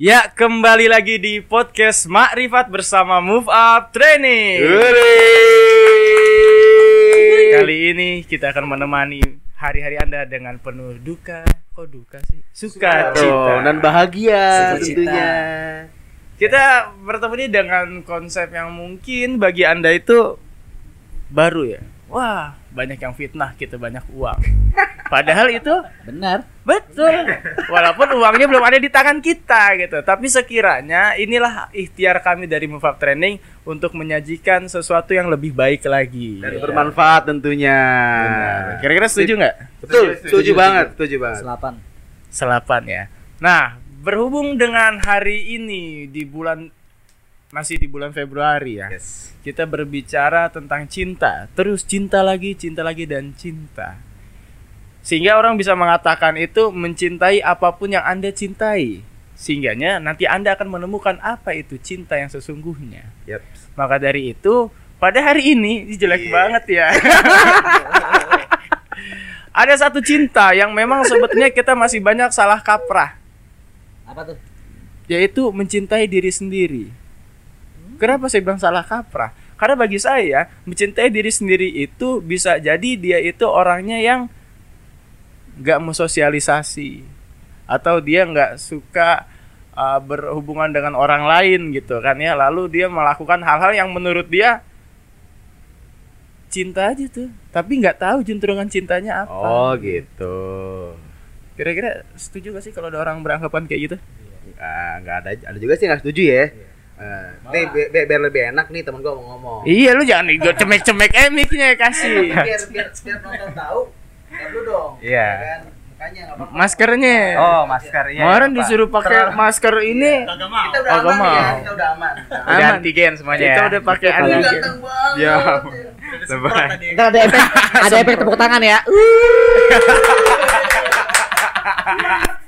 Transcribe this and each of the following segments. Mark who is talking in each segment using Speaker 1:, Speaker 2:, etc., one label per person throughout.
Speaker 1: Ya, kembali lagi di podcast Makrifat bersama Move Up Training. Kali ini kita akan menemani hari-hari Anda dengan penuh duka. Kok duka sih? Suka
Speaker 2: Tuh, dan bahagia
Speaker 3: Sukacita.
Speaker 2: tentunya.
Speaker 1: Kita bertemu ini dengan konsep yang mungkin bagi Anda itu baru ya. Wah, banyak yang fitnah kita banyak uang. Padahal itu
Speaker 3: Benar.
Speaker 1: betul. Walaupun uangnya belum ada di tangan kita gitu. Tapi sekiranya inilah ikhtiar kami dari Move Up Training untuk menyajikan sesuatu yang lebih baik lagi.
Speaker 2: Dan
Speaker 1: Ya.
Speaker 2: bermanfaat tentunya.
Speaker 1: Benar. Kira-kira setuju nggak?
Speaker 2: Betul, setuju banget, setuju banget.
Speaker 3: Selapan.
Speaker 1: Selapan ya. Nah, berhubung dengan hari ini di bulan masih di bulan Februari ya.
Speaker 2: Yes.
Speaker 1: Kita berbicara tentang cinta, terus cinta lagi, cinta lagi dan cinta. Sehingga orang bisa mengatakan itu mencintai apa pun yang Anda cintai. Sehingganya nanti Anda akan menemukan apa itu cinta yang sesungguhnya.
Speaker 2: Yep.
Speaker 1: Maka dari itu, pada hari ini ini jelek banget ya. Ada satu cinta yang memang sebetulnya kita masih banyak salah kaprah,
Speaker 3: Apa tuh?
Speaker 1: yaitu mencintai diri sendiri. Kenapa saya bilang salah kaprah? Karena bagi saya, mencintai diri sendiri itu bisa jadi dia itu orangnya yang nggak mau sosialisasi atau dia nggak suka uh, berhubungan dengan orang lain gitu kan ya. Lalu dia melakukan hal-hal yang menurut dia cinta aja tuh, tapi nggak tahu juntrungan cintanya apa.
Speaker 2: Oh, gitu.
Speaker 1: Kira-kira setuju gak sih kalau ada orang beranggapan kayak gitu?
Speaker 2: Ah, nggak ada ada juga sih nggak setuju ya. Eh, nih bi- bi- biar lebih enak nih temen gua mau ngomong.
Speaker 1: Iya lu jangan gue cemek-cemek eh mic-nya kasih.
Speaker 2: biar biar biar nonton tahu. Lu dong.
Speaker 1: Iya.
Speaker 2: ya kan?
Speaker 1: Maskernya.
Speaker 2: Oh, masker iya.
Speaker 1: Kemarin disuruh pakai masker ini.
Speaker 2: Kita udah aman
Speaker 1: mau.
Speaker 2: ya, kita udah aman.
Speaker 1: Udah antigen semuanya. Kita udah pakai antigen. Ya.
Speaker 2: Lebay.
Speaker 3: Ntar ada efek, ada efek tepuk tangan ya.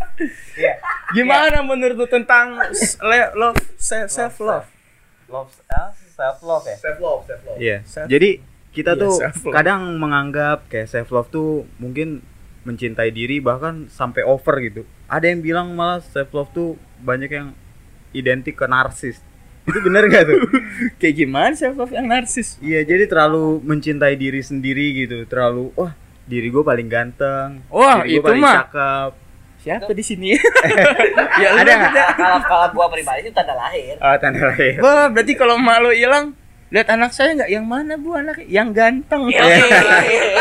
Speaker 1: Gimana menurut lu tentang love self love?
Speaker 4: love self love ya
Speaker 2: Self love, self love.
Speaker 5: Iya.
Speaker 1: Self-
Speaker 5: Jadi kita
Speaker 1: Iya,
Speaker 5: tuh
Speaker 1: self love.
Speaker 5: kadang menganggap kayak self love tuh mungkin mencintai diri bahkan sampai over gitu. Ada yang bilang malah self love tuh banyak yang identik ke narsis. Itu bener gak tuh?
Speaker 1: Kayak gimana self love yang narsis?
Speaker 5: Iya, jadi terlalu mencintai diri sendiri gitu. Terlalu wah, diri gue paling ganteng.
Speaker 1: Wah,
Speaker 5: diri
Speaker 1: itu
Speaker 5: paling
Speaker 1: mah.
Speaker 5: cakep.
Speaker 1: Siapa di sini? ya
Speaker 5: Ada nggak?
Speaker 4: kalau kalau gua pribadi itu tanda lahir.
Speaker 5: Oh, tanda lahir.
Speaker 1: Wah, berarti kalau malu hilang lihat anak saya nggak? Yang mana bu anak? Yang ganteng.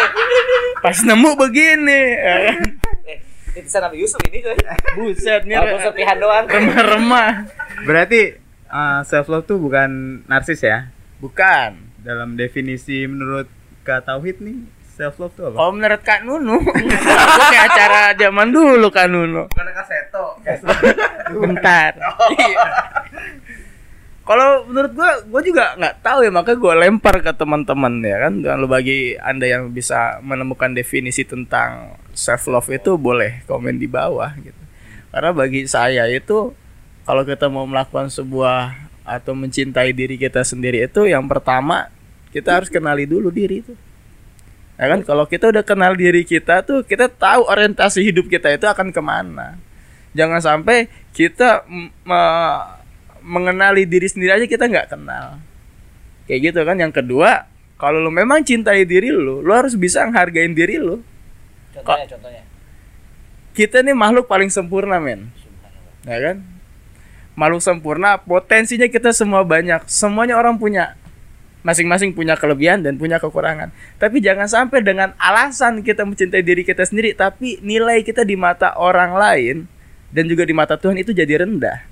Speaker 1: Pas nemu begini. Ya
Speaker 4: eh itu Nabi Yusuf ini coy.
Speaker 1: Buset nih.
Speaker 4: Walaupun serpihan doang.
Speaker 1: Remah-remah.
Speaker 5: Berarti self love tuh bukan narsis ya?
Speaker 1: bukan.
Speaker 5: Dalam definisi menurut Kak Tauhid nih, self love tuh apa?
Speaker 1: kalau menurut Kak Nunu itu kayak acara zaman dulu Kak Nunu
Speaker 2: Bukan kaseto.
Speaker 1: bentar Iya. kalau menurut gua gua juga nggak tahu ya makanya gua lempar ke teman-teman ya kan dan lu bagi anda yang bisa menemukan definisi tentang self love itu boleh komen di bawah gitu karena bagi saya itu kalau kita mau melakukan sebuah atau mencintai diri kita sendiri itu yang pertama kita harus kenali dulu diri itu ya kan? Kalau kita udah kenal diri kita tuh kita tahu orientasi hidup kita itu akan ke mana. Jangan sampai kita me- mengenali diri sendiri aja kita nggak kenal. Kayak gitu kan? Yang kedua kalau lu memang cintai diri lu lu harus bisa menghargain diri lu.
Speaker 4: Contohnya contohnya.
Speaker 1: kita nih makhluk paling sempurna men. Ya kan? Makhluk sempurna potensinya kita semua banyak. Semuanya orang punya masing-masing punya kelebihan dan punya kekurangan. Tapi jangan sampai dengan alasan kita mencintai diri kita sendiri tapi nilai kita di mata orang lain dan juga di mata Tuhan itu jadi rendah.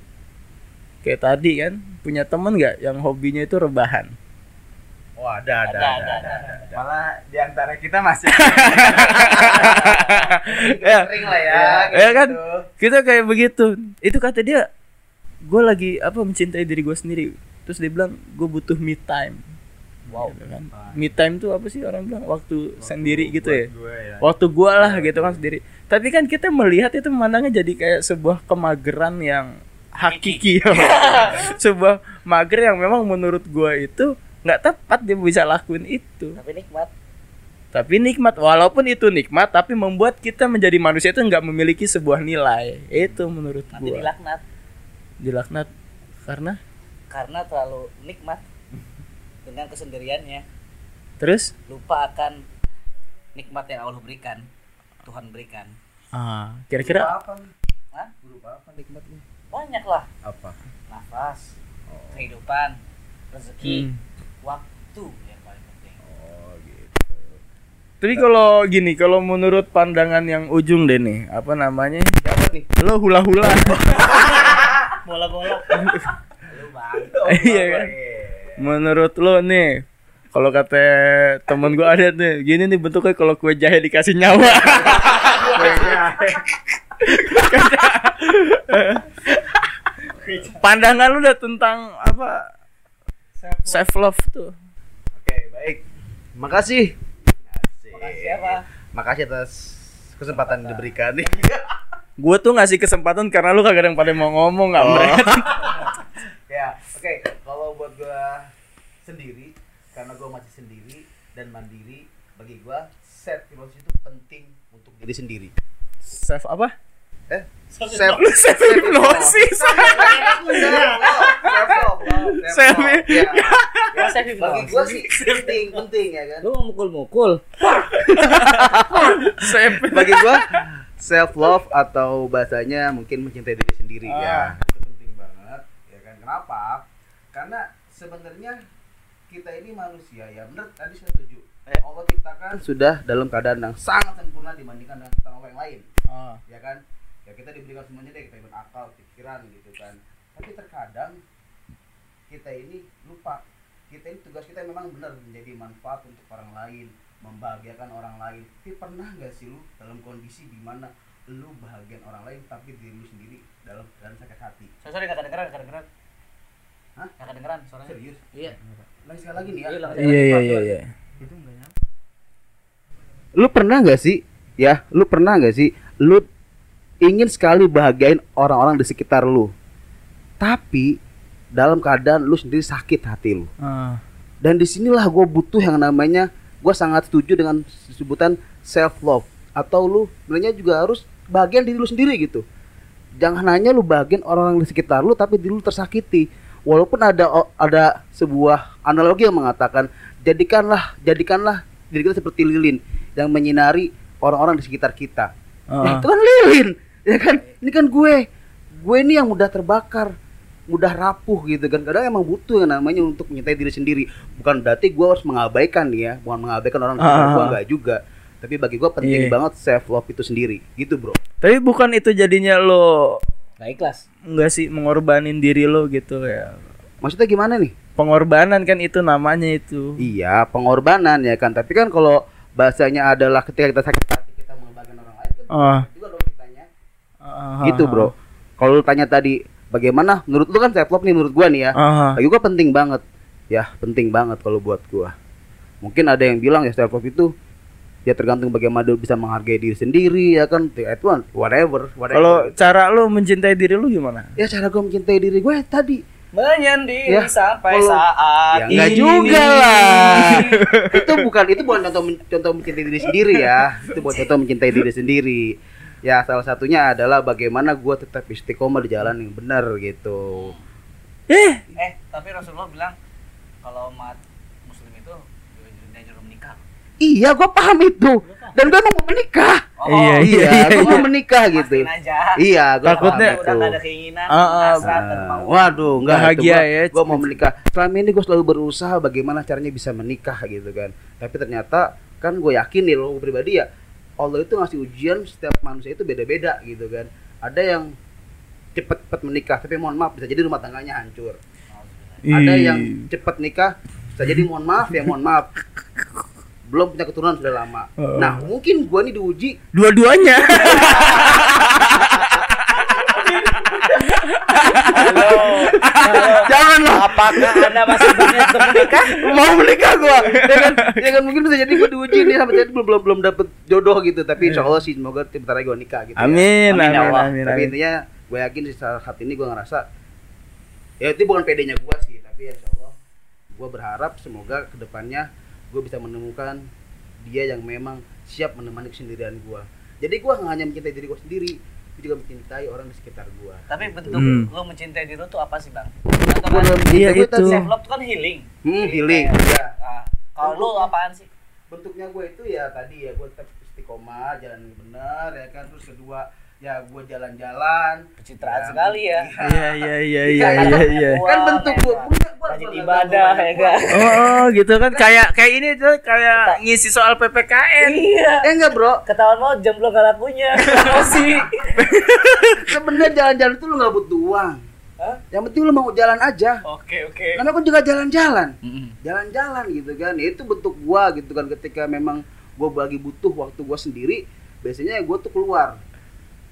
Speaker 1: Kayak tadi kan punya temen nggak yang hobinya itu rebahan?
Speaker 2: Oh, ada, ada,
Speaker 4: Ada,
Speaker 2: ada,
Speaker 4: ada,
Speaker 2: ada, ada, ada.
Speaker 5: Malah di antara kita masih
Speaker 1: ya,
Speaker 2: Sering lah ya.
Speaker 1: ya
Speaker 2: kayak
Speaker 1: kan?
Speaker 2: gitu.
Speaker 1: kita kayak begitu. Itu kata dia gue lagi apa mencintai diri gue sendiri. Terus dia bilang gue butuh me time
Speaker 4: wow.
Speaker 1: Gitu kan. me time tuh apa sih orang bilang? Waktu, sendiri gitu ya?
Speaker 5: Gue ya.
Speaker 1: waktu gua lah gitu kan sendiri. Tapi kan kita melihat itu memandangnya jadi kayak sebuah kemageran yang hakiki ya sebuah mager yang memang menurut gua itu nggak tepat dia bisa lakuin itu.
Speaker 4: Tapi nikmat.
Speaker 1: Tapi nikmat. Walaupun itu nikmat tapi membuat kita menjadi manusia itu nggak memiliki sebuah nilai. Itu menurut
Speaker 4: nanti
Speaker 1: gua.
Speaker 4: dilaknat.
Speaker 1: Dilaknat karena?
Speaker 4: Karena terlalu nikmat dengan kesendiriannya.
Speaker 1: terus
Speaker 4: Lupa akan nikmat yang Allah berikan. Tuhan berikan.
Speaker 1: ah kira-kira
Speaker 2: apa nih?
Speaker 4: Hah?
Speaker 2: Berupa apa nikmatnya?
Speaker 4: Banyak lah.
Speaker 2: Apa?
Speaker 4: Nafas, kehidupan, rezeki,
Speaker 1: Hmm.
Speaker 4: waktu yang paling penting.
Speaker 2: Oh gitu.
Speaker 1: Tapi kalau gini, kalau menurut pandangan yang ujung deh nih, apa namanya?
Speaker 2: Siapa nih?
Speaker 1: Lo hula-hula.
Speaker 4: Bola-bola. Lu bang.
Speaker 1: Iya kan? Menurut lo nih, kalau kata temen gua ada nih, gini nih bentuknya kalau kue jahe dikasih nyawa. Pandangan lu udah tentang apa? Self love tuh.
Speaker 2: Oke, baik. Makasih.
Speaker 4: Makasih apa?
Speaker 2: Makasih atas kesempatan diberikan nih.
Speaker 1: Gue tuh ngasih kesempatan karena lu kagak ada yang pada mau ngomong nggak Mbret?
Speaker 2: ya, oke. Kalau buat gua sendiri, karena gua masih sendiri dan mandiri, bagi gua self hypnosis itu penting untuk diri sendiri.
Speaker 1: Self apa?
Speaker 2: Eh, self
Speaker 1: self hypnosis. Self
Speaker 2: Ya.
Speaker 4: Self
Speaker 2: Bagi gua sih penting, penting ya kan.
Speaker 3: Lu mau mukul-mukul.
Speaker 1: Self
Speaker 2: Bagi gua self love atau bahasanya mungkin mencintai diri sendiri ya. Itu penting banget ya kan. Kenapa? Karena sebenarnya kita ini manusia ya benar tadi saya setuju. Eh, Allah ciptakan sudah dalam keadaan yang sangat sempurna dibandingkan dengan kita orang yang lain.
Speaker 1: Ah.
Speaker 2: ya kan ya kita diberikan semuanya deh kita akal pikiran gitu kan tapi terkadang kita ini lupa kita ini tugas kita memang benar menjadi manfaat untuk orang lain membahagiakan orang lain tapi pernah nggak sih lu dalam kondisi di mana lu bahagian orang lain tapi diri lu sendiri dalam dalam sakit hati
Speaker 4: Sorry, sorry, gak kedengeran, kedengeran.
Speaker 2: Hah?
Speaker 4: Gak kedengeran suaranya.
Speaker 2: serius
Speaker 4: Iya.
Speaker 2: lagi sekali lagi nih ya
Speaker 4: Iya, lah.
Speaker 1: Iya iya iya iya.
Speaker 2: lu pernah nggak sih ya lu pernah nggak sih lu ingin sekali bahagiain orang-orang di sekitar lu tapi dalam keadaan lu sendiri sakit hati lu
Speaker 1: Ah.
Speaker 2: dan di sinilah gue butuh yang namanya gue sangat setuju dengan sebutan self love atau lu sebenarnya juga harus bagian diri lu sendiri gitu jangan hanya lu bagian orang-orang di sekitar lu tapi diri lu tersakiti walaupun ada ada sebuah analogi yang mengatakan jadikanlah jadikanlah diri kita seperti lilin yang menyinari orang-orang di sekitar kita.
Speaker 1: Ah.
Speaker 2: Nah, itu kan lilin ya kan? Ini kan gue. Gue ini yang mudah terbakar mudah rapuh gitu kan. Kadang emang butuh yang namanya untuk mencintai diri sendiri. Bukan berarti gue harus mengabaikan nih ya bukan mengabaikan orang sekitar
Speaker 1: Ah.
Speaker 2: gue enggak juga. Tapi bagi gue penting
Speaker 1: Iya.
Speaker 2: banget self love itu sendiri. Gitu bro.
Speaker 1: Tapi bukan itu jadinya lo
Speaker 3: Gak ikhlas.
Speaker 1: enggak sih mengorbanin diri lo gitu ya.
Speaker 2: maksudnya gimana nih
Speaker 1: Pengorbanan kan itu namanya itu.
Speaker 2: iya pengorbanan ya kan tapi kan kalau bahasanya adalah ketika kita sakit hati kita membagikan orang lain kan
Speaker 1: Ah.
Speaker 2: juga dong kitanya
Speaker 1: Ah,
Speaker 2: gitu
Speaker 1: ah,
Speaker 2: bro kalau lu tanya tadi bagaimana menurut lu kan self love nih menurut gua nih ya
Speaker 1: ah.
Speaker 2: bagi gua penting banget ya penting banget kalau buat gua mungkin ada yang bilang ya self love itu ya tergantung bagaimana lu bisa menghargai diri sendiri ya kan? Itu kan whatever whatever.
Speaker 1: Kalau cara lo mencintai diri lo gimana?
Speaker 2: ya cara gua mencintai diri gue tadi.
Speaker 4: Menyendiri
Speaker 2: Ya,
Speaker 4: sampai
Speaker 2: kalau-
Speaker 4: saat
Speaker 2: ya enggak
Speaker 1: ini.
Speaker 2: juga lah. Itu bukan itu bukan contoh men- contoh mencintai diri sendiri ya. Itu bukan contoh mencintai diri sendiri. Ya salah satunya adalah bagaimana gua tetap istiqomah di jalan yang benar gitu.
Speaker 1: Eh,
Speaker 4: Eh, tapi Rasulullah bilang kalau umat muslim itu dianjur menikah.
Speaker 2: Iya gua paham itu dan gua mau menikah
Speaker 1: Iya,
Speaker 2: iya
Speaker 1: iya,
Speaker 2: gua
Speaker 1: iya.
Speaker 2: mau menikah gitu
Speaker 4: aja.
Speaker 2: iya gua
Speaker 1: Takutnya-
Speaker 4: udah
Speaker 2: itu.
Speaker 4: gak ada keinginan,
Speaker 2: Nah,
Speaker 4: mau.
Speaker 2: waduh, enggak
Speaker 1: Bahagia ya.
Speaker 2: Gue mau menikah. Selama ini gue selalu berusaha bagaimana caranya bisa menikah gitu kan. Tapi ternyata kan gue yakin nih lo pribadi ya Allah itu ngasih ujian setiap manusia itu beda-beda gitu kan. Ada yang cepet-cepet menikah tapi mohon maaf bisa jadi rumah tangganya hancur. Ada yang cepet nikah bisa jadi mohon maaf ya mohon maaf belum punya keturunan sudah lama.
Speaker 1: Oh.
Speaker 2: Nah mungkin gua nih diuji
Speaker 1: dua-duanya.
Speaker 2: jangan lah
Speaker 4: Apakah Anda masih berniat untuk menikah?
Speaker 2: mau menikah gua ya kan ya kan mungkin bisa jadi gua diuji nih sampai jadi belum belum belum dapet jodoh gitu tapi insya Allah sih semoga bentar lagi gua nikah gitu ya.
Speaker 1: Amin,
Speaker 4: Amin,
Speaker 1: amin,
Speaker 4: Allah.
Speaker 1: amin,
Speaker 2: tapi
Speaker 1: amin.
Speaker 2: intinya gue yakin sih saat ini gue ngerasa ya itu bukan pedenya gue sih tapi ya insya Allah gue berharap semoga ke depannya gue bisa menemukan dia yang memang siap menemani kesendirian gue jadi gue nggak hanya mencintai diri gue sendiri gue juga mencintai orang di sekitar gue
Speaker 4: Tapi bentuk
Speaker 1: Hmm.
Speaker 4: lu mencintai diri lu tuh apa sih, Bang? Atau kan
Speaker 1: Iya, itu.
Speaker 4: self love tuh kan healing.
Speaker 2: Hmm, healing,
Speaker 4: kayak-
Speaker 2: iya.
Speaker 4: Ah, Kalau lu apaan sih?
Speaker 2: bentuknya gue itu ya tadi ya gue tetap istiqomah jalan yang benar ya kan terus kedua ya gue jalan-jalan
Speaker 4: Pencitraan
Speaker 2: Ya,
Speaker 4: sekali ya.
Speaker 1: Iya iya iya iya iya iya.
Speaker 2: kan bentuk gue punya gue
Speaker 4: Rajin ibadah ya kan.
Speaker 1: Oh, gitu kan kayak kayak ini tuh kayak ngisi soal PPKN.
Speaker 4: Iya.
Speaker 2: eh enggak bro
Speaker 4: Ketahuan mau jam belum gak lakunya. Emosi.
Speaker 2: sebenarnya jalan-jalan itu lu nggak butuh uang
Speaker 4: Hah?
Speaker 2: yang penting lu mau jalan aja
Speaker 4: Oke, oke.
Speaker 2: karena kan juga jalan-jalan jalan-jalan gitu kan itu bentuk gua gitu kan ketika memang gua lagi butuh waktu gua sendiri biasanya gua tuh keluar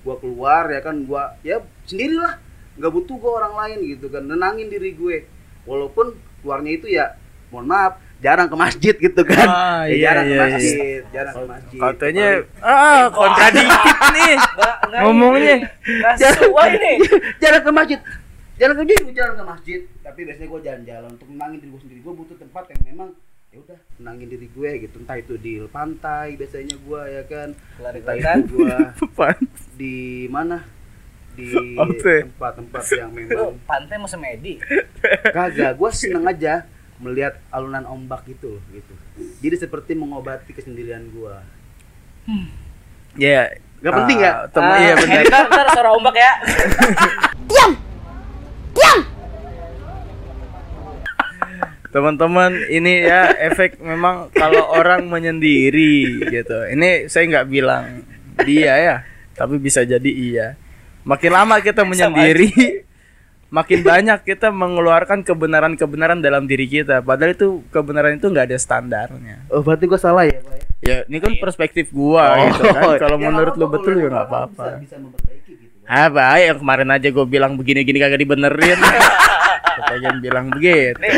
Speaker 2: gua keluar ya kan gua ya sendirilah. Nggak butuh gua orang lain gitu kan. Nenangin diri gue. Walaupun keluarnya itu ya mohon maaf jarang ke masjid gitu kan.
Speaker 1: Ah,
Speaker 2: Ya,
Speaker 1: iya,
Speaker 2: jarang ke
Speaker 1: iya, iya.
Speaker 2: masjid jarang ke masjid.
Speaker 1: Katanya ah kontradiktif nih.
Speaker 4: Nggak, nggak
Speaker 1: Ngomongnya.
Speaker 4: sesuai nih.
Speaker 2: jarang ke masjid. Jarang ke masjid jarang ke masjid. Tapi biasanya gue jalan-jalan untuk menangin diri gue sendiri. Gue butuh tempat yang memang ya udah menangin diri gue gitu entah itu di pantai biasanya gue ya kan
Speaker 4: Lari
Speaker 2: entah
Speaker 4: kelihatan.
Speaker 2: itu gue di mana di tempat-tempat yang
Speaker 4: Lu
Speaker 2: memang
Speaker 4: pantai mau semedi.
Speaker 2: kagak gue seneng aja melihat alunan ombak gitu gitu jadi seperti mengobati kesendirian gue
Speaker 1: Ya.
Speaker 2: Gak penting ya?
Speaker 1: Tem iya
Speaker 4: Ah,
Speaker 1: benar.
Speaker 4: edit, Ntar, suara ombak ya.
Speaker 1: Teman-teman, ini ya efek memang kalau orang menyendiri gitu. Ini saya nggak bilang dia ya, tapi bisa jadi iya. Makin lama kita menyendiri, makin banyak kita mengeluarkan kebenaran-kebenaran dalam diri kita. Padahal itu kebenaran itu nggak ada standarnya.
Speaker 2: oh berarti gue salah ya pak ya
Speaker 1: Ya, ini kan perspektif gua gitu kan. Kalau
Speaker 2: Ya,
Speaker 1: menurut lu
Speaker 2: apa-apa,
Speaker 1: betul ya nggak
Speaker 2: apa-apa gitu
Speaker 1: Ah, baik yang kemarin aja gue bilang begini-gini kagak dibenerin. Pengen bilang begitu.
Speaker 4: Nih,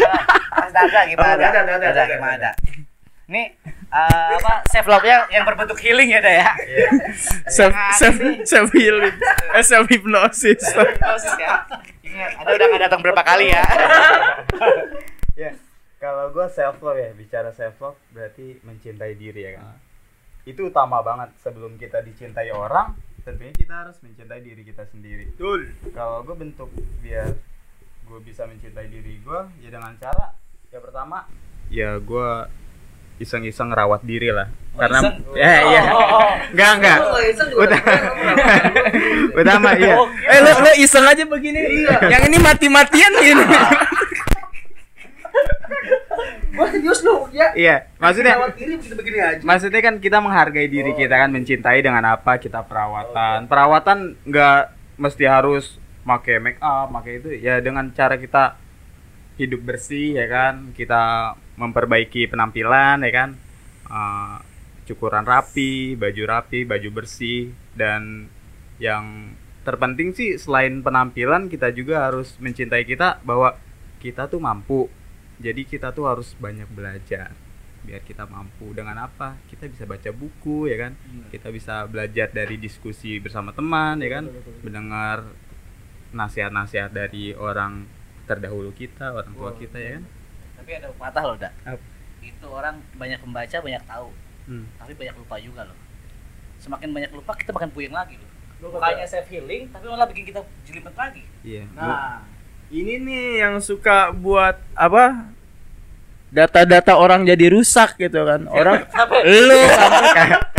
Speaker 4: Mas gimana?
Speaker 2: Oh, Dada, Dada, Dada,
Speaker 4: gimana?
Speaker 2: Dada.
Speaker 4: Nih, eh, apa self love nya yang berbentuk healing ya, Da ya?
Speaker 1: self
Speaker 4: Yang
Speaker 1: self self healing eh, self hypnosis
Speaker 4: Hipnosis ya. Ingat, ada udah nggak datang berapa kali ya?
Speaker 5: ya kalau gue self love ya bicara self love berarti mencintai diri ya kan itu utama banget sebelum kita dicintai orang tentunya kita harus mencintai diri kita sendiri
Speaker 1: betul
Speaker 5: kalau gue bentuk biar gue bisa mencintai diri gue ya dengan cara ya pertama ya gue iseng-iseng rawat diri lah.
Speaker 4: Oh,
Speaker 5: karena
Speaker 4: iseng?
Speaker 5: ya iya
Speaker 4: Oh, oh, oh.
Speaker 5: enggak
Speaker 2: nggak-
Speaker 5: utama iya.
Speaker 1: Eh lo lo iseng aja begini. Yang ini mati-matian gini.
Speaker 2: Gua serius lu ya.
Speaker 5: iya maksudnya
Speaker 2: Rawat diri begitu begini aja.
Speaker 5: Maksudnya kan kita menghargai diri kita kan mencintai dengan apa kita perawatan. Perawatan nggak mesti harus pakai make up, pakai itu ya dengan cara kita hidup bersih ya kan, kita memperbaiki penampilan ya kan, Eh, cukuran rapi, baju rapi, baju bersih dan yang terpenting sih selain penampilan kita juga harus mencintai kita bahwa kita tuh mampu. Jadi kita tuh harus banyak belajar biar kita mampu. Dengan apa? Kita bisa baca buku ya kan? Kita bisa belajar dari diskusi bersama teman ya kan? Mendengar nasihat-nasihat dari orang terdahulu kita orang tua kita ya kan
Speaker 4: Tapi ada pepatah loh, Da.
Speaker 5: Apa?
Speaker 4: Itu orang banyak membaca, banyak tahu.
Speaker 5: Hmm.
Speaker 4: Tapi banyak lupa juga loh. Semakin banyak lupa, kita makin puyeng lagi loh. Bukannya self healing, tapi malah bikin kita jelimet lagi.
Speaker 5: iya
Speaker 1: nah ini nih yang suka buat apa data-data orang jadi rusak gitu kan orang lu
Speaker 4: Just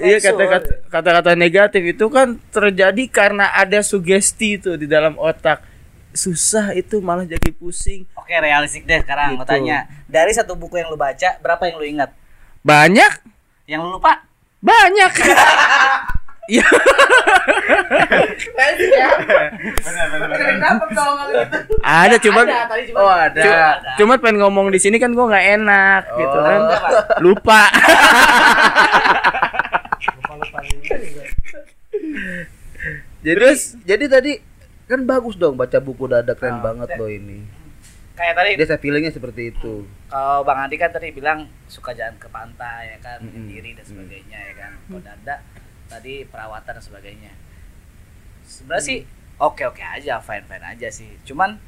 Speaker 1: iya kata-kata kata-kata negatif itu kan terjadi karena ada sugesti itu di dalam otak susah itu malah jadi pusing
Speaker 4: Oke, realistik deh sekarang mau
Speaker 1: Gitu.
Speaker 4: tanya. Dari satu buku yang lu baca, berapa yang lu ingat?
Speaker 1: banyak
Speaker 4: Yang lu lupa?
Speaker 1: banyak Iya. Ada cuma
Speaker 4: tadi cuma.
Speaker 2: Oh, ada.
Speaker 1: cuma pengen ngomong di sini kan gua nggak enak gitu kan lupa
Speaker 2: Jadi terus jadi tadi kan bagus dong baca buku dada keren
Speaker 4: Ah.
Speaker 2: banget loh ini.
Speaker 4: Kayak tadi
Speaker 2: Dia saya feelingnya seperti itu.
Speaker 4: kalau Bang Andi kan tadi bilang suka jalan ke pantai ya kan,
Speaker 2: Mm-mm.
Speaker 4: sendiri dan sebagainya ya kan. Kalau Dada tadi perawatan dan sebagainya. Sebenarnya sih oke-oke aja, fine-fine aja sih. Cuman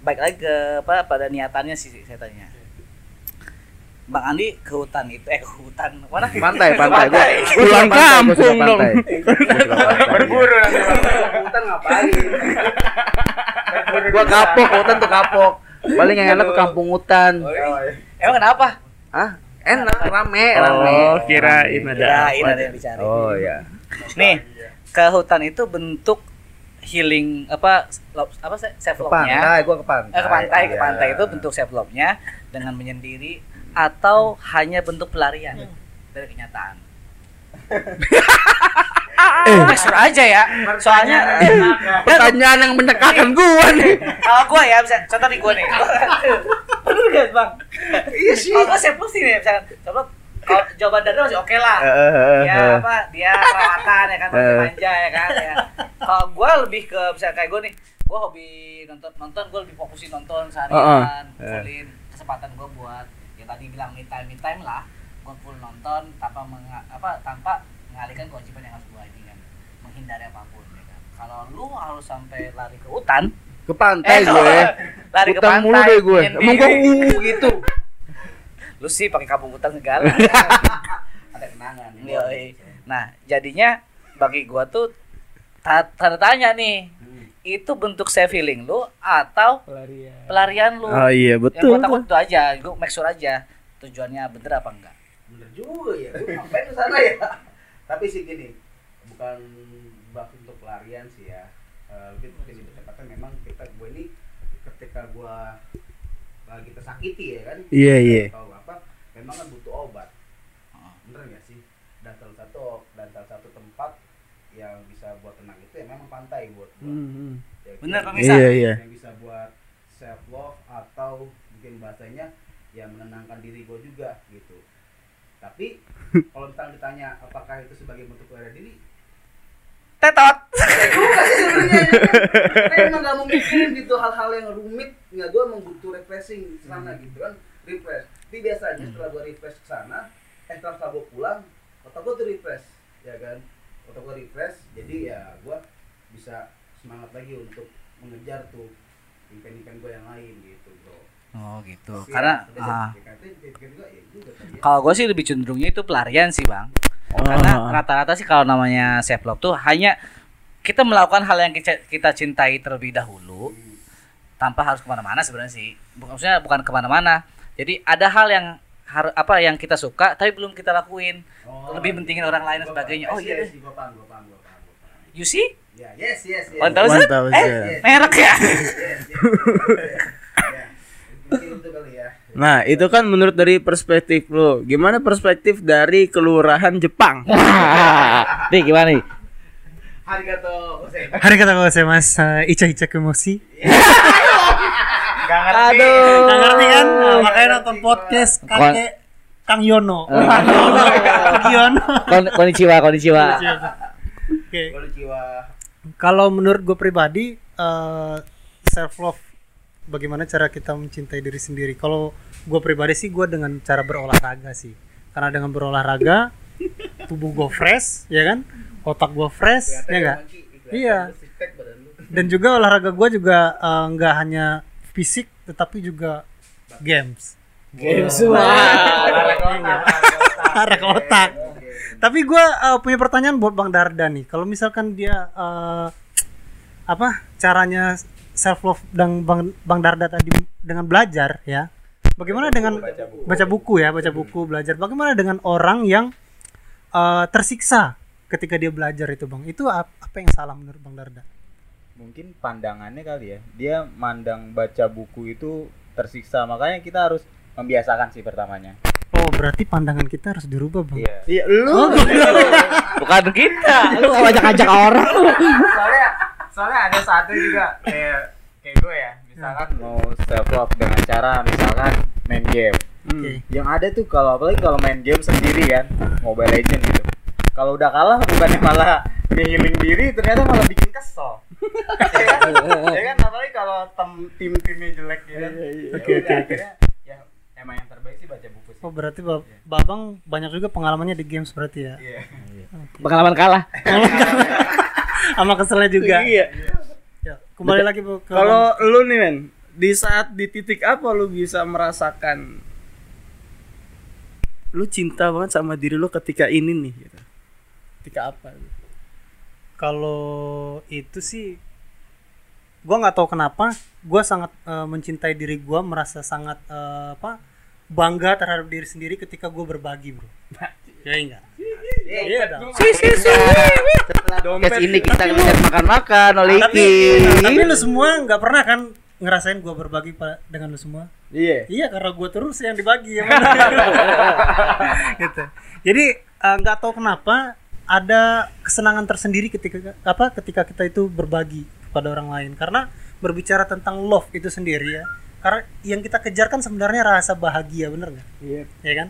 Speaker 4: baik lagi ke apa pada niatannya sih saya tanya. Bang Andi ke hutan itu eh ke hutan mana?
Speaker 2: Pantai, pantai. Gua,
Speaker 1: Pulang kampung dong.
Speaker 5: Berburu nanti.
Speaker 2: Hutan ngapain? gua kapok, hutan tuh kapok. Paling yang enak ke kampung hutan.
Speaker 4: Emang kenapa?
Speaker 2: Ah, enak, rame, rame.
Speaker 1: Oh, kirain ada
Speaker 4: Kirain ada yang dicari.
Speaker 2: Oh ya.
Speaker 4: Nih, ke hutan itu bentuk healing apa apa self
Speaker 2: Ke
Speaker 4: love-nya?
Speaker 2: pantai, gua ke pantai.
Speaker 4: Eh, ke pantai, ke
Speaker 2: Iya.
Speaker 4: pantai itu bentuk self love-nya dengan menyendiri atau hanya bentuk pelarian dari kenyataan. Eh, suruh aja ya. Soalnya
Speaker 2: Pertanyaan yang menyekakan gua nih.
Speaker 4: kalau gua ya bisa contoh di gua nih. Bener guys, Bang? Iya sih. Kalau gua love sih nih, misalkan coba kalau jawaban dari masih oke lah. dia apa dia perawatan ya kan
Speaker 2: Eh.
Speaker 4: manja ya kan ya kalau gue lebih ke bisa kayak gue nih gue hobi nonton nonton gue lebih fokusin nonton seharian
Speaker 2: Eh.
Speaker 4: fullin kesempatan gue buat tadi bilang me time me time lah gue full nonton tanpa menga- apa tanpa mengalihkan kewajiban yang harus gue ini kan menghindari apa pun ya kan kalau lu harus sampai lari ke hutan
Speaker 2: Ke pantai
Speaker 4: Eh,
Speaker 2: gue.
Speaker 4: lari ke
Speaker 2: Hutan mulu
Speaker 4: pantai,
Speaker 2: deh gue. Emang uh gitu.
Speaker 4: lu sih pakai kampung hutan segala
Speaker 2: Ada kenangan.
Speaker 4: Yoi. Nah, jadinya bagi gua tuh ta- tanda tanya nih. Itu bentuk self healing lu atau pelarian lu?
Speaker 1: Oh iya
Speaker 4: Yang
Speaker 1: betul.
Speaker 4: gua takut itu aja, gua make sure aja tujuannya bener apa enggak.
Speaker 2: Bener juga ya. Gua ngapain ke sana ya? Tapi sih gini, bukan bak untuk pelarian sih ya. Eh, lebih lebih tepatnya memang kita gue ini ketika gua lagi tersakiti ya kan.
Speaker 1: Iya, iya.
Speaker 2: Tahu apa? Memang kan butuh obat. Bener nggak sih? Dan salah satu dan salah satu tempat yang bisa buat tenang itu ya memang buat gua. Ya,
Speaker 4: Bener,
Speaker 2: yang-
Speaker 4: pemirsa?
Speaker 1: Iya, iya.
Speaker 2: yang bisa buat self love atau mungkin bahasanya yang menenangkan diri gue juga gitu. Tapi kalau misalnya ditanya apakah itu sebagai bentuk bela diri?
Speaker 4: Tetot.
Speaker 2: juga sih sebenarnya karena emang gak mau mikirin gitu hal-hal yang rumit. Nggak gue emang butuh refreshing di sana gitu kan. Refresh. Tapi biasanya setelah gue refresh ke sana eh setelah gue pulang otak gue tuh refresh ya kan? Otak gue refresh jadi ya gue bisa semangat lagi untuk mengejar tuh impian-impian gue yang lain gitu bro
Speaker 4: Oh gitu.
Speaker 2: Tapi
Speaker 4: Karena
Speaker 2: ya, tapi
Speaker 4: ah,
Speaker 2: ya, ya
Speaker 4: kalau gue sih lebih cenderungnya itu pelarian sih bang.
Speaker 1: Oh.
Speaker 4: Karena rata-rata sih kalau namanya self love tuh hanya kita melakukan hal yang kita, kita cintai terlebih dahulu tanpa harus ke mana-mana sebenarnya sih. Bukan maksudnya bukan ke mana-mana. Jadi ada hal yang harus apa yang kita suka tapi belum kita lakuin.
Speaker 2: Oh,
Speaker 4: lebih pentingin orang lain dan sebagainya. Oh, iya
Speaker 2: paham.
Speaker 4: You see?
Speaker 2: Ya, yes, yes, yes.
Speaker 4: One thousand. Eh,
Speaker 2: Yes,
Speaker 4: merek ya.
Speaker 2: yes, yes, yes. Ya, mungkin itu kali ya.
Speaker 1: Nah, itu kan menurut dari perspektif lo. Gimana perspektif dari kelurahan Jepang?
Speaker 3: Nih gimana nih?
Speaker 2: Arigato, Jose.
Speaker 6: Hari kata gue saya mas uh, Ica Ica Kemosi.
Speaker 5: Gak ngerti.
Speaker 3: Aduh.
Speaker 6: Nggak ngerti kan? Nah, makanya nonton podcast kakek Kang Yono. Kang Yono.
Speaker 3: Kon konnichiwa, konnichiwa.
Speaker 6: Oke.
Speaker 2: Konnichiwa.
Speaker 6: Kalau menurut gue pribadi self love bagaimana cara kita mencintai diri sendiri. Kalau gue pribadi sih gue dengan cara berolahraga sih. Karena dengan berolahraga tubuh gue fresh, ya kan? Otak gue fresh, ya enggak? Iya. Dan juga olahraga gue juga eh, nggak hanya fisik, tetapi juga games.
Speaker 3: Games
Speaker 6: Arah ke otak. Tapi gue punya pertanyaan buat Bang Darda nih. Kalau misalkan dia eh, apa caranya self love dan Bang Bang Darda tadi dengan belajar ya. Bagaimana dengan baca buku ya, baca buku, belajar. Bagaimana dengan orang yang eh, tersiksa ketika dia belajar itu, Bang? Itu ap- apa yang salah menurut Bang Darda?
Speaker 5: Mungkin pandangannya kali ya. Dia mandang baca buku itu tersiksa. Makanya kita harus membiasakan sih pertamanya.
Speaker 6: Oh, berarti pandangan kita harus dirubah, Bang.
Speaker 5: Iya.
Speaker 1: Iya, lu.
Speaker 4: Bukan kita.
Speaker 3: Lu nggak ajak-ajak orang.
Speaker 5: soalnya soalnya ada satu juga kayak kayak gue ya misalkan mau self love dengan cara misalkan main game
Speaker 6: Oke.
Speaker 5: yang ada tuh kalau apalagi kalau main game sendiri kan Mobile Legend gitu kalau udah kalah bukannya malah healing diri ternyata malah bikin kesel ya kan ya kan apalagi kalau tem- tim-timnya jelek ya kan
Speaker 6: Oke,
Speaker 5: Ya
Speaker 6: oke,
Speaker 5: udah,
Speaker 6: oke. Oh, berarti Ba- Babang banyak juga pengalamannya di games berarti ya.
Speaker 5: iya
Speaker 3: Pengalaman kalah.
Speaker 6: Sama keselnya juga.
Speaker 1: Iya.
Speaker 6: Ya, kembali lagi Bu, ke
Speaker 1: Kalau lu nih men, di saat di titik apa lu bisa merasakan lu cinta banget sama diri lu ketika ini nih gitu. ketika apa
Speaker 6: Kalau itu sih gua nggak tahu kenapa gua sangat eh, mencintai diri gua merasa sangat eh, apa bangga terhadap diri sendiri ketika gua berbagi bro. Ya enggak? iya dong.
Speaker 2: Setelah podcast ini kita ngeliat makan-makan oleh
Speaker 6: tapi
Speaker 2: Iki.
Speaker 6: tapi lu semua nggak pernah kan ngerasain gua berbagi dengan lu semua?
Speaker 1: Iya.
Speaker 6: Iya karena gue terus yang dibagi ya gitu. Jadi eh, nggak tahu kenapa ada kesenangan tersendiri ketika apa ketika kita itu berbagi kepada orang lain. Karena berbicara tentang love itu sendiri ya. Karena yang kita kejar kan sebenarnya rasa bahagia bener nggak?
Speaker 1: iya
Speaker 6: Ya kan?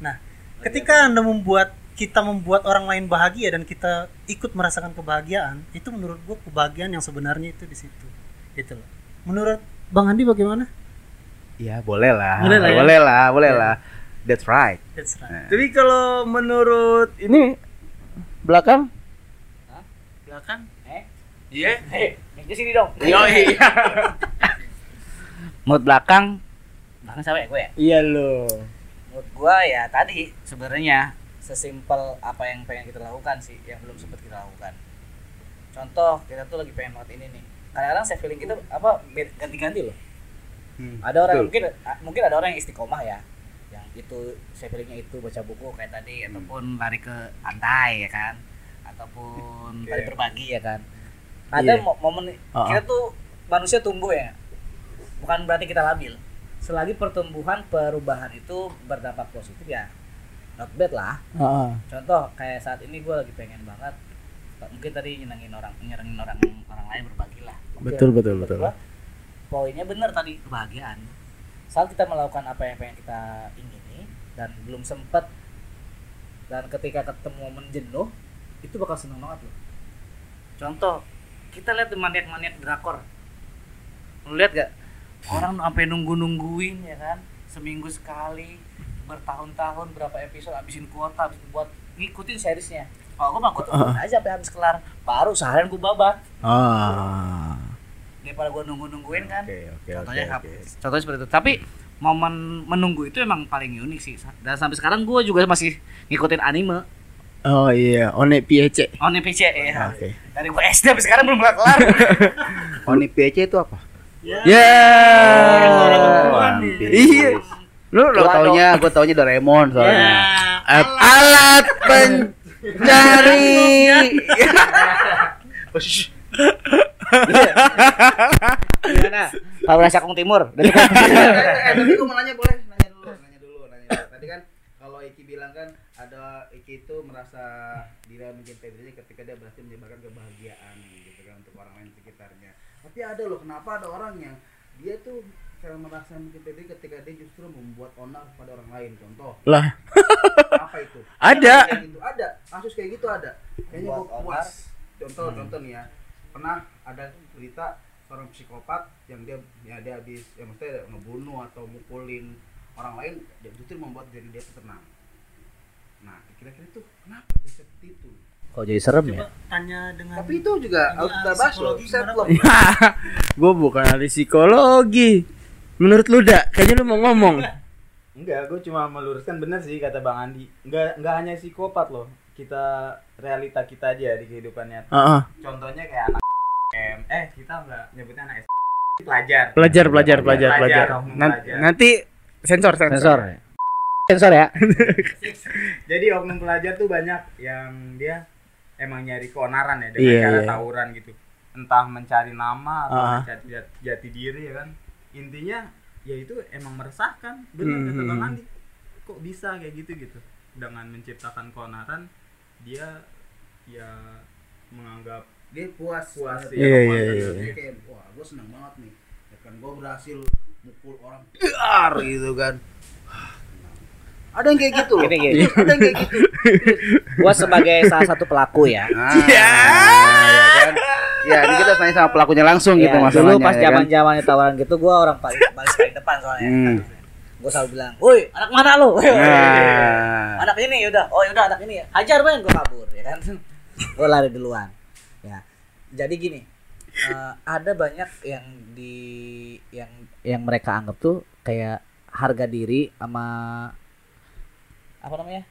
Speaker 6: Nah ketika anda membuat kita membuat orang lain bahagia dan kita ikut merasakan kebahagiaan itu menurut gue kebahagiaan yang sebenarnya itu di situ gitu loh. Menurut Bang Andi bagaimana?
Speaker 2: Ya boleh lah.
Speaker 6: Boleh lah ya.
Speaker 2: Boleh lah, boleh lah. That's right.
Speaker 6: That's right.
Speaker 1: tapi kalau menurut ini belakang
Speaker 4: Belakang? Eh? Iya? Eh, di sini dong.
Speaker 1: Yo, iya.
Speaker 4: Menurut belakang, belakang siapa ya gue ya?
Speaker 1: iya lo
Speaker 4: Menurut gua ya tadi sebenarnya sesimpel apa yang pengen kita lakukan sih, yang belum sempat kita lakukan. Contoh, kita tuh lagi pengen banget ini nih. Kadang-kadang saya feeling kita apa ganti-ganti loh.
Speaker 2: Hmm,
Speaker 4: ada orang
Speaker 2: betul.
Speaker 4: mungkin mungkin ada orang yang istiqomah ya yang itu saya feelingnya itu baca buku kayak tadi ataupun lari ke pantai ya kan ataupun lari berbagi ya kan ada mo- momen
Speaker 1: Uh-uh.
Speaker 4: kita tuh manusia tumbuh ya bukan berarti kita labil. Selagi pertumbuhan perubahan itu berdampak positif ya not bad lah. Contoh kayak saat ini gue lagi pengen banget mungkin tadi nyenengin orang nyenengin orang orang lain berbagi lah. Oke,
Speaker 1: Betul, betul, betul.
Speaker 4: poinnya bener tadi kebahagiaan. Saat kita melakukan apa yang pengen kita ingini dan belum sempet dan ketika ketemu momen jenuh itu bakal seneng banget loh. Contoh kita lihat maniak-maniak drakor. Lu lihat gak orang sampai nunggu nungguin ya kan? Seminggu sekali bertahun-tahun berapa episode habisin kuota habis buat ngikutin seriesnya. Kalau gue mah gue tungguin aja sampai habis kelar. Baru seharian gue babat
Speaker 1: ah.
Speaker 4: Daripada gue nunggu nungguin kan?
Speaker 1: Oke oke
Speaker 4: contohnya kap- contohnya seperti itu. Tapi momen menunggu itu emang paling unik sih. Dan sampai sekarang gue juga masih ngikutin anime.
Speaker 1: Oh iya. One piece.
Speaker 4: On PC ya.
Speaker 1: Oke.
Speaker 4: Dari gue SD sampai sekarang belum kelar.
Speaker 2: Oni PC itu apa?
Speaker 1: Ya iya. Lu lo
Speaker 2: taunya, gua taunya Doraemon soalnya.
Speaker 1: Al- alat pencari.
Speaker 4: Gimana? Pak Beras Cakung Timur. Dari
Speaker 2: eh, eh, tapi gua mau nanya boleh? Nanya dulu, nanya dulu, nanya dulu. Tadi kan kalau Iki bilang kan ada Iki itu merasa dia mencintai dirinya ketika dia berhasil menyebarkan kebahagiaan gitu kan untuk orang lain di sekitarnya. Tapi ada loh, kenapa ada orang yang dia tuh kayak merasa mencintai diri ketika dia justru membuat onar pada orang lain. Contoh,
Speaker 1: lah
Speaker 2: apa itu?
Speaker 1: ada
Speaker 2: Kayak gitu ada, kasus kayak gitu ada. Kayaknya gua puas. Contoh, contoh nih ya. Pernah ada berita seorang psikopat yang dia ya dia habis ya maksudnya ngebunuh atau mukulin orang lain dia justru membuat diri dia tenang. Nah, kira-kira tuh kenapa dia seperti itu?
Speaker 3: Kok jadi serem ya?
Speaker 6: Coba tanya dengan
Speaker 2: Tapi itu juga kita bahas loh.
Speaker 6: psikologi
Speaker 2: Self
Speaker 6: gimana,
Speaker 2: love.
Speaker 1: gue bukan ahli psikologi menurut lu dak kayaknya lu mau ngomong
Speaker 5: Enggak, gue cuma meluruskan bener sih kata Bang Andi. Enggak enggak hanya psikopat loh. Kita realita kita aja di kehidupan nyata.
Speaker 1: Heeh.
Speaker 5: Contohnya kayak anak M. Eh, kita enggak nyebutnya anak S. Pelajar.
Speaker 1: pelajar pelajar pelajar pelajar
Speaker 5: oknum
Speaker 1: Nan-
Speaker 5: pelajar.
Speaker 1: nanti sensor sensor,
Speaker 3: Sensor. Sensor ya.
Speaker 5: Jadi oknum pelajar tuh banyak yang dia emang nyari keonaran ya dengan
Speaker 1: Iya,
Speaker 5: cara
Speaker 1: iya.
Speaker 5: tawuran gitu. Entah mencari nama atau
Speaker 1: Ah.
Speaker 5: mencari jati, jati diri ya kan. Intinya ya itu emang meresahkan. Benar kata
Speaker 1: Hmm.
Speaker 5: Bang Andi. Kok bisa kayak gitu gitu. Dengan menciptakan keonaran dia ya menganggap
Speaker 2: Dia puas.
Speaker 5: Puas,
Speaker 2: banget.
Speaker 1: iya,
Speaker 2: Puas
Speaker 1: iya, iya,
Speaker 2: Dia kayak wah, gua seneng banget nih. Ya kan gua berhasil mukul orang dar gitu kan. Ada yang kayak gitu loh.
Speaker 3: Gini, gini.
Speaker 2: Ada yang kayak gitu.
Speaker 3: Gua sebagai salah satu pelaku ya.
Speaker 2: Nah, ya kan? Ya, ini kita tanya sama pelakunya langsung gitu
Speaker 3: Ya,
Speaker 2: masalahnya.
Speaker 3: dulu pas
Speaker 2: ya kan?
Speaker 3: zaman zamannya tawaran gitu gua orang paling
Speaker 4: paling paling depan soalnya
Speaker 2: Hmm.
Speaker 4: gue selalu bilang woi anak mana lo
Speaker 2: Nah.
Speaker 4: anak ini yaudah oh yaudah anak ini hajar men gue kabur ya kan gue lari duluan ya jadi gini eh, ada banyak yang di yang
Speaker 3: yang mereka anggap tuh kayak harga diri sama
Speaker 4: apa namanya?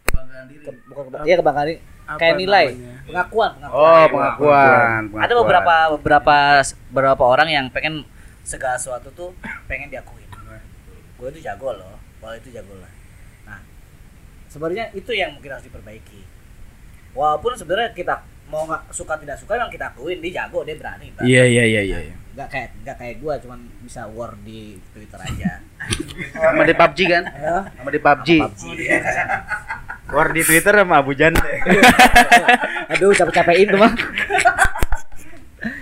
Speaker 4: Ke- bukan keba- iya kebanggaan diri.
Speaker 1: Apa
Speaker 4: Kayak nilai,
Speaker 1: namanya?
Speaker 4: pengakuan, pengakuan.
Speaker 2: Oh, pengakuan.
Speaker 4: Ada
Speaker 2: pengakuan.
Speaker 4: beberapa beberapa beberapa orang yang pengen segala sesuatu tuh pengen diakuin. Gue itu jago loh, wah itu jago lah. Nah, sebenarnya itu yang mungkin harus diperbaiki. Walaupun sebenarnya kita mau nggak suka tidak suka memang kita akuin dia jago, dia berani. Bang.
Speaker 1: Iya iya iya iya.
Speaker 4: Nggak kayak nggak kayak gue, cuman bisa war di Twitter aja.
Speaker 2: Sama di PUBG kan?
Speaker 4: Ya,
Speaker 2: Sama di PUBG.
Speaker 4: PUBG.
Speaker 5: War di Twitter sama Abu Jan.
Speaker 4: Aduh, capek-capekin tuh mah.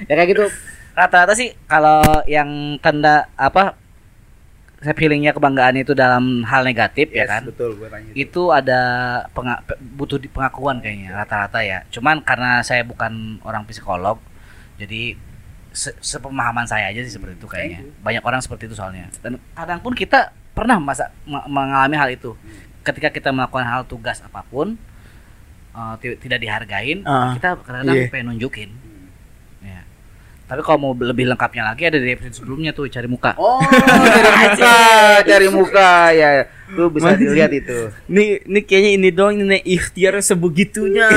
Speaker 4: ya kayak gitu. Rata-rata sih kalau yang tanda apa saya feelingnya kebanggaan itu dalam hal negatif ya kan.
Speaker 2: Betul, gua tanya.
Speaker 4: Itu ada penga- pe- butuh pengakuan kayaknya rata-rata ya. Cuman karena saya bukan orang psikolog, jadi se- sepemahaman saya aja sih seperti itu kayaknya. Banyak orang seperti itu soalnya. Dan kadang pun kita pernah masa me- mengalami hal itu. Ketika kita melakukan hal tugas apa pun ti- tidak dihargain,
Speaker 1: Ah,
Speaker 4: kita kadang-kadang
Speaker 1: iya.
Speaker 4: pengen nunjukin. Ya. Tapi kalau mau lebih lengkapnya lagi ada di episode sebelumnya tuh cari muka.
Speaker 2: Oh, dari muka, dari muka ya. Tuh bisa dilihat itu.
Speaker 1: Nih, nih kayaknya ini doang ini ikhtiar sebegitunya.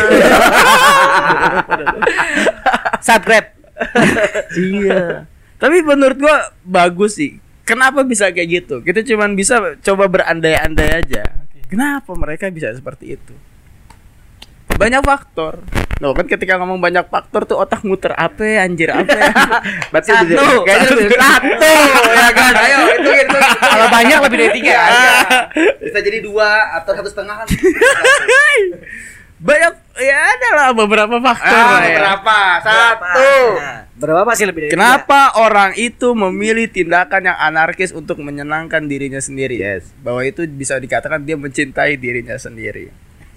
Speaker 4: Subscribe.
Speaker 1: iya. Tapi menurut gua bagus sih. Kenapa bisa kayak gitu? Kita cuman bisa coba berandai-andai aja. Kenapa mereka bisa seperti itu? Banyak faktor. Loh kan ketika ngomong banyak faktor tuh otak muter apa ya, anjir apa ya?
Speaker 2: Berarti
Speaker 1: Satu.
Speaker 2: kayaknya dari satu ya kan. Ayo, itu itu.
Speaker 4: Kalau banyak lebih dari tiga.
Speaker 2: Bisa jadi dua atau satu setengah kan.
Speaker 1: Banyak ya ada lah beberapa faktor
Speaker 2: Ah,
Speaker 1: ya.
Speaker 2: berapa? Satu.
Speaker 4: Nah, berapa masih lebih dari
Speaker 1: Kenapa orang itu memilih tindakan yang anarkis untuk menyenangkan dirinya sendiri?
Speaker 2: Yes.
Speaker 1: Bahwa itu bisa dikatakan dia mencintai dirinya sendiri.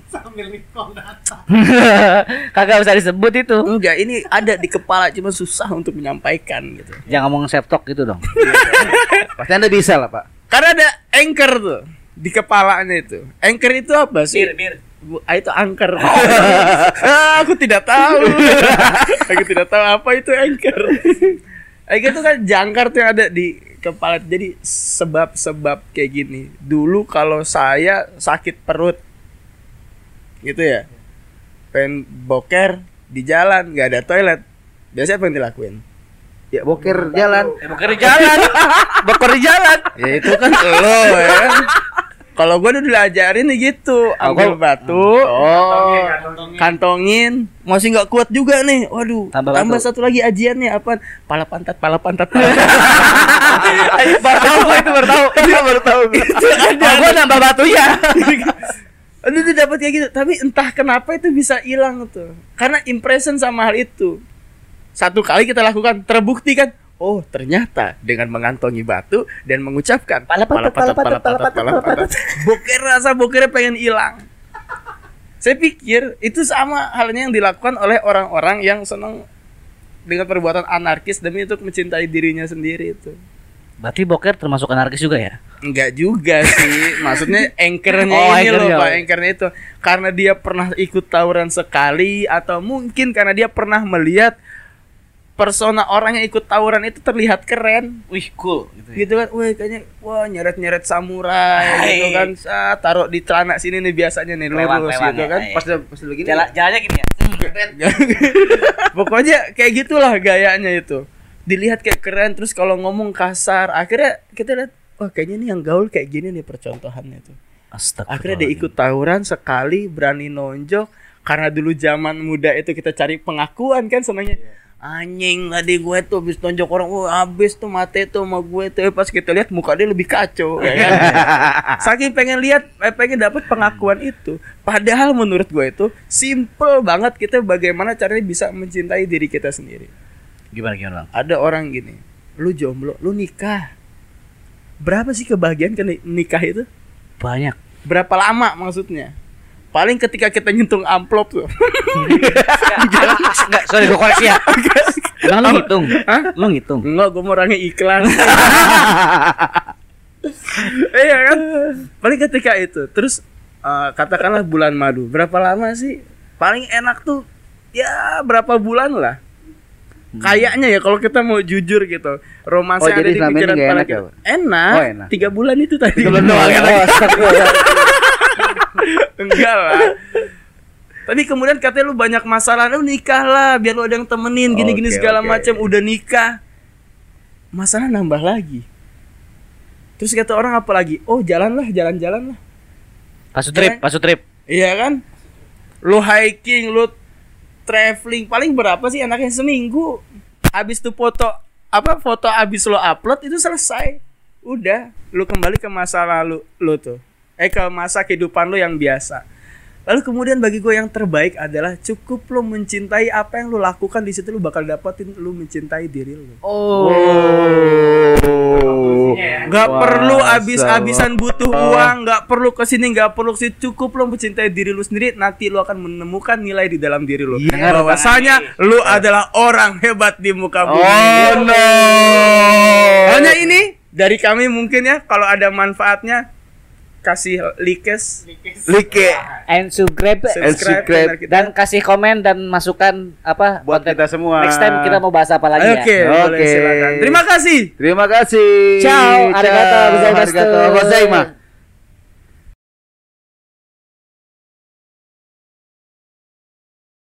Speaker 6: Sambil nikol data.
Speaker 4: tiga? Kagak usah disebut itu.
Speaker 1: Enggak, ini ada di kepala cuma susah untuk menyampaikan gitu.
Speaker 4: Jangan ngomong self talk gitu dong.
Speaker 2: Pasti Anda bisa lah, Pak.
Speaker 1: Karena ada anchor tuh di kepalanya itu. Anchor itu apa sih?
Speaker 4: bir.
Speaker 1: Ah, itu angker. ah, aku tidak tahu. aku tidak tahu apa itu anchor. Anchor itu kan jangkar tuh yang ada di kepala. Jadi sebab-sebab kayak gini. Dulu kalau saya sakit perut, gitu ya, pengen boker di jalan nggak ada toilet, biasanya apa yang dilakuin?
Speaker 2: Ya boker jalan.
Speaker 4: Eh, bukan di jalan.
Speaker 1: Boker di jalan. ya itu kan lo ya. Kalau gue udah diajarin nih gitu, ambil batu,
Speaker 2: Oh.
Speaker 1: kantongin, masih nggak kuat juga nih. Waduh,
Speaker 4: Tambah
Speaker 1: tambah,
Speaker 4: batu.
Speaker 1: satu lagi ajiannya apa? Pala pantat, pala pantat. Pala pantat. baru tahu gua itu baru tahu. Iya baru tahu. itu ada.
Speaker 4: gua nambah batunya.
Speaker 1: Aduh tuh dapat kayak gitu, tapi entah kenapa itu bisa hilang tuh. Karena impression sama hal itu. Satu kali kita lakukan, terbukti kan? Oh, ternyata dengan mengantongi batu dan mengucapkan
Speaker 4: Pala pantat, pala pantat, pala pantat, pala pantat.
Speaker 1: Boker rasa bokernya pengen hilang. Saya pikir itu sama halnya yang dilakukan oleh orang-orang yang senang dengan perbuatan anarkis demi untuk mencintai dirinya sendiri itu.
Speaker 4: Berarti boker termasuk anarkis juga ya?
Speaker 1: Enggak juga sih. Maksudnya anchornya
Speaker 4: Oh,
Speaker 1: ini loh. Pak. Anchornya itu karena dia pernah ikut tawuran sekali atau mungkin karena dia pernah melihat persona orang yang ikut tawuran itu terlihat keren.
Speaker 4: Wih, cool gitu. ya.
Speaker 1: Gitu kan. Wah, kayaknya wah nyeret-nyeret samurai gitu kan. Sa, taruh di celana sini nih biasanya nih
Speaker 4: Lewat,
Speaker 1: lurus
Speaker 4: lewat
Speaker 1: gitu
Speaker 4: ya,
Speaker 1: kan.
Speaker 4: iya.
Speaker 2: Pas pas begini.
Speaker 4: Jalan jalannya gini ya.
Speaker 1: Pokoknya kayak gitulah gayanya itu. Dilihat kayak keren terus kalau ngomong kasar, akhirnya kita lihat wah kayaknya nih yang gaul kayak gini nih percontohannya tuh.
Speaker 4: Astaga.
Speaker 1: Akhirnya dia ikut tawuran sekali berani nonjok karena dulu zaman muda itu kita cari pengakuan kan senangnya. Anjing tadi gue tuh habis tonjok orang, wah habis tuh mati tuh sama gue tuh Eh, pas kita lihat muka dia lebih kacau ya kan. Saking pengen lihat, eh, pengen dapat pengakuan itu. Padahal menurut gue itu simple banget kita bagaimana caranya bisa mencintai diri kita sendiri.
Speaker 4: Gimana gimana, Bang?
Speaker 1: Ada orang gini, lu jomblo, lu nikah. Berapa sih kebahagiaan kan nikah itu?
Speaker 4: Banyak.
Speaker 1: Berapa lama maksudnya? Paling ketika kita nyentuh amplop tuh.
Speaker 4: Enggak, sorry gua koreksi ya. Emang lu ngitung?
Speaker 1: Hah?
Speaker 4: Lu ngitung?
Speaker 1: Enggak, gue mau orangnya ikhlas. Iya kan? Paling ketika itu. Terus eh, katakanlah bulan madu. Berapa lama sih? Paling enak tuh ya berapa bulan lah. Kayaknya ya kalau kita mau jujur gitu, romansa
Speaker 2: Oh,
Speaker 1: ada
Speaker 2: jadi
Speaker 1: di pikiran kepala
Speaker 2: ya,
Speaker 1: kita.
Speaker 2: Pak?
Speaker 1: Enak.
Speaker 2: Oh, enak.
Speaker 1: Tiga bulan itu tadi.
Speaker 2: Tiga bulan doang.
Speaker 1: Enggak lah. Tapi kemudian katanya lu banyak masalah, lu nikah lah biar lu ada yang temenin gini-gini segala
Speaker 2: oke.
Speaker 1: macam. Udah nikah, masalah nambah lagi. Terus kata orang apa lagi? Oh jalan lah, jalan-jalan lah.
Speaker 4: Pasu trip, pasu trip.
Speaker 1: Iya kan? Lu hiking, lu traveling paling berapa sih anaknya seminggu? Habis tuh foto apa foto habis lo upload itu selesai. Udah, lu kembali ke masa lalu lu tuh. Eh ke masa kehidupan lu yang biasa. Lalu kemudian bagi gue yang terbaik adalah cukup lo mencintai apa yang lu lakukan di situ lu bakal dapetin lu mencintai diri lu.
Speaker 2: Oh.
Speaker 1: Nggak
Speaker 2: Wah,
Speaker 1: perlu abis-abisan butuh uang, nggak perlu ke sini, nggak perlu ke sini. Cukup lo mencintai diri lu sendiri, nanti lo akan menemukan nilai di dalam diri lu.
Speaker 2: Iya.
Speaker 1: Bahwasanya lu adalah orang hebat di muka bumi.
Speaker 2: Oh no.
Speaker 1: Hanya ini dari kami mungkin ya, kalau ada manfaatnya kasih likes,
Speaker 2: Like
Speaker 3: And subscribe
Speaker 1: subscribe,
Speaker 2: subscribe.
Speaker 1: channel kita.
Speaker 3: dan kasih komen dan masukan apa
Speaker 2: buat
Speaker 3: konten.
Speaker 2: kita semua.
Speaker 3: Next time kita mau bahas apa lagi
Speaker 1: Oke,
Speaker 3: ya?
Speaker 1: boleh
Speaker 2: Oke.
Speaker 1: silakan. Terima kasih.
Speaker 2: Terima kasih.
Speaker 3: Ciao, arigato gozaimasu.
Speaker 2: Arigato gozaimasu.